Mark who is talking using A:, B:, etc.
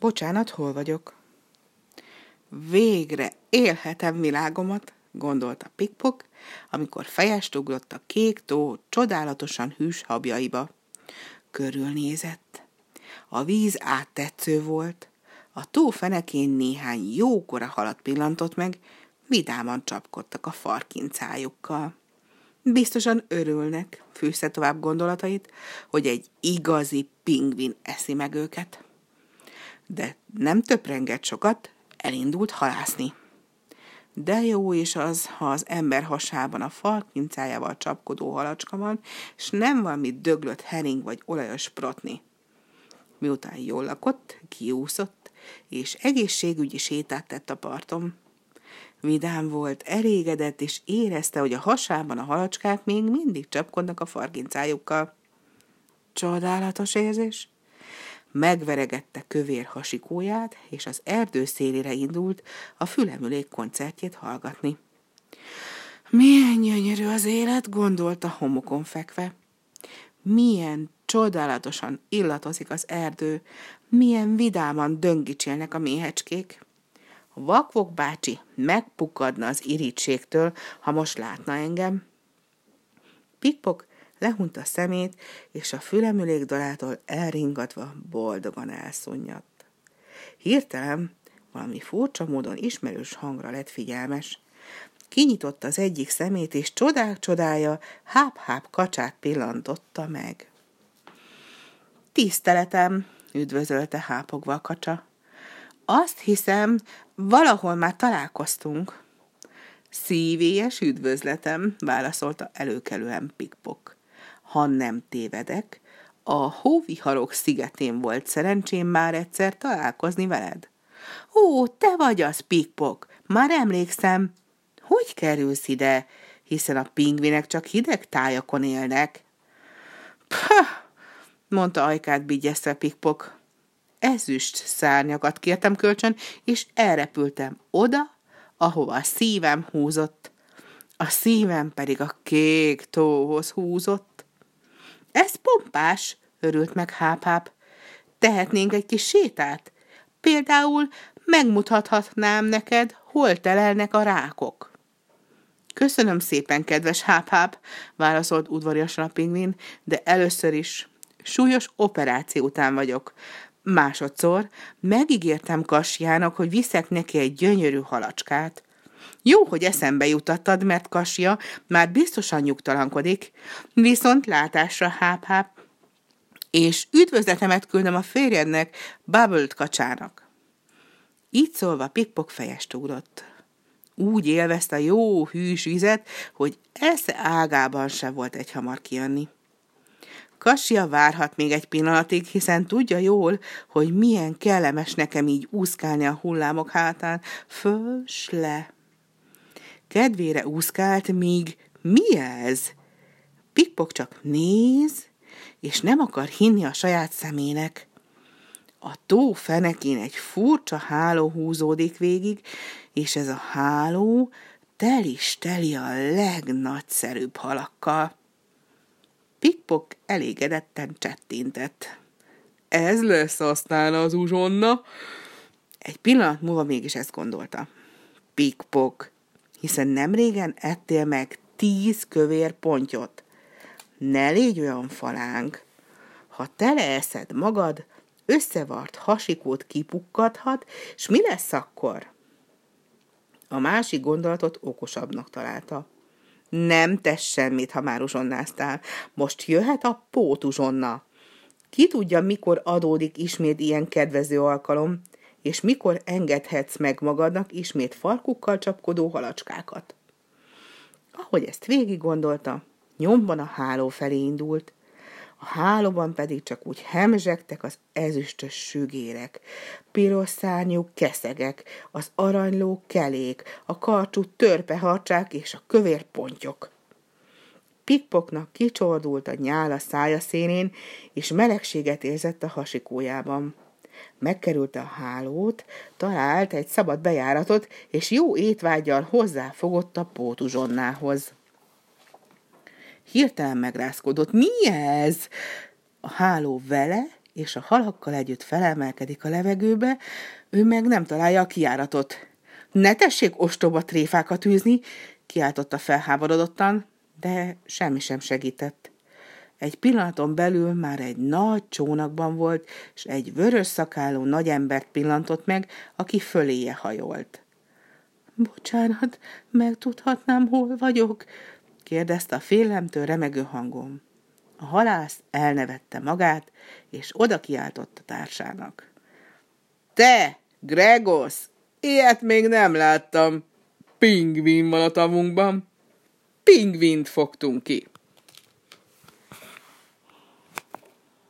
A: Bocsánat, hol vagyok? Végre élhetem világomat, gondolta Pikpok, amikor fejest ugrott a kék tó csodálatosan hűs habjaiba. Körülnézett. A víz áttetsző volt, a tó fenekén néhány jókora halat pillantott meg, vidáman csapkodtak a farkincájukkal. Biztosan örülnek, fűzte tovább gondolatait, hogy egy igazi pingvin eszi meg őket. De nem töprengett sokat, elindult halászni. De jó is az, ha az ember hasában a farkincájával csapkodó halacska van, és nem valami döglött hering vagy olajos protni. Miután jól lakott, kiúszott, és egészségügyi sétát tett a parton. Vidám volt, elégedett, és érezte, hogy a hasában a halacskák még mindig csapkodnak a fargincájukkal. Csodálatos érzés! Megveregette kövér hasikóját, és az erdő szélére indult a fülemülék koncertjét hallgatni. Milyen gyönyörű az élet, gondolta homokon fekve. Milyen csodálatosan illatozik az erdő, milyen vidáman döngicsélnek a méhecskék. Vakvok bácsi megpukadna az irítségtől, ha most látna engem. Pikpok lehunta szemét, és a fülemülékdalától elringatva boldogan elszúnyadt. Hirtelen valami furcsa módon ismerős hangra lett figyelmes. Kinyitotta az egyik szemét, és csodák csodája háp-háp kacsát pillantotta meg. Tiszteletem, üdvözölte hápogva a kacsa. Azt hiszem, valahol már találkoztunk. Szívélyes üdvözletem, válaszolta előkelően Pikpok. Ha nem tévedek, a hóviharok szigetén volt szerencsém már egyszer találkozni veled. Ó, te vagy az, Pikpok, már emlékszem. Hogy kerülsz ide, hiszen a pingvinek csak hideg tájakon élnek? Pah, mondta ajkát bigyezve Pikpok ezüst szárnyakat kértem kölcsön, és elrepültem oda, ahova a szívem húzott. A szívem pedig a kék tóhoz húzott. Ez pompás, örült meg háp-háp. Tehetnénk egy kis sétát? Például megmutathatnám neked, hol telelnek a rákok. Köszönöm szépen, kedves háp-háp, válaszolt udvariasan a pingvin, de először is súlyos operáció után vagyok. Másodszor megígértem Kasjának, hogy viszek neki egy gyönyörű halacskát. Jó, hogy eszembe jutattad, mert Kasja már biztosan nyugtalankodik, viszont látásra háp-háp, és üdvözletemet küldöm a férjednek, Bubbled kacsának. Így szólva Pikpok fejest ugrott. Úgy élvezte a jó hűs vizet, hogy esze ágában se volt egy hamar kijönni. Kasia várhat még egy pillanatig, hiszen tudja jól, hogy milyen kellemes nekem így úszkálni a hullámok hátán, fős le. Kedvére úszkált, míg mi ez? Pikpok csak néz, és nem akar hinni a saját szemének. A tó fenekén egy furcsa háló húzódik végig, és ez a háló tel is teli a legnagyszerűbb halakkal. Pikpok elégedetten csettintett. Ez lesz aztán az uzsonna. Egy pillanat múlva mégis ezt gondolta. Pikpok, hiszen nem régen ettél meg tíz kövér pontyot. Ne légy olyan falánk. Ha teleeszed magad, összevart hasikót kipukkadhat, és mi lesz akkor? A másik gondolatot okosabbnak találta. Nem tesz semmit, ha már uzsonnáztál. Most jöhet a pótuzsonna. Ki tudja, mikor adódik ismét ilyen kedvező alkalom, és mikor engedhetsz meg magadnak ismét farkukkal csapkodó halacskákat. Ahogy ezt végig gondolta, nyomban a háló felé indult, a hálóban pedig csak úgy hemzsegtek az ezüstös sügérek, piros szárnyú keszegek, az aranyló kelék, a karcsú törpeharcsák és a kövér pontyok. Pikpoknak kicsordult a nyála szája szénén, és melegséget érzett a hasikójában. Megkerülte a hálót, talált egy szabad bejáratot, és jó étvágyal hozzáfogott a pótuzsonnához. Hirtelen megrázkodott. Mi ez? A háló vele és a halakkal együtt felemelkedik a levegőbe, ő meg nem találja a kiáratot. Ne tessék ostoba tréfákat űzni, kiáltotta felháborodottan, de semmi sem segített. Egy pillanaton belül már egy nagy csónakban volt, és egy vörös szakálú nagy embert pillantott meg, aki föléje hajolt. Bocsánat, megtudhatnám, hol vagyok? kérdezte a félemtől remegő hangom. A halász elnevette magát, és oda kiáltott a társának. Te, Gregos, ilyet még nem láttam. Pingvin van a tavunkban. Pingvint fogtunk ki.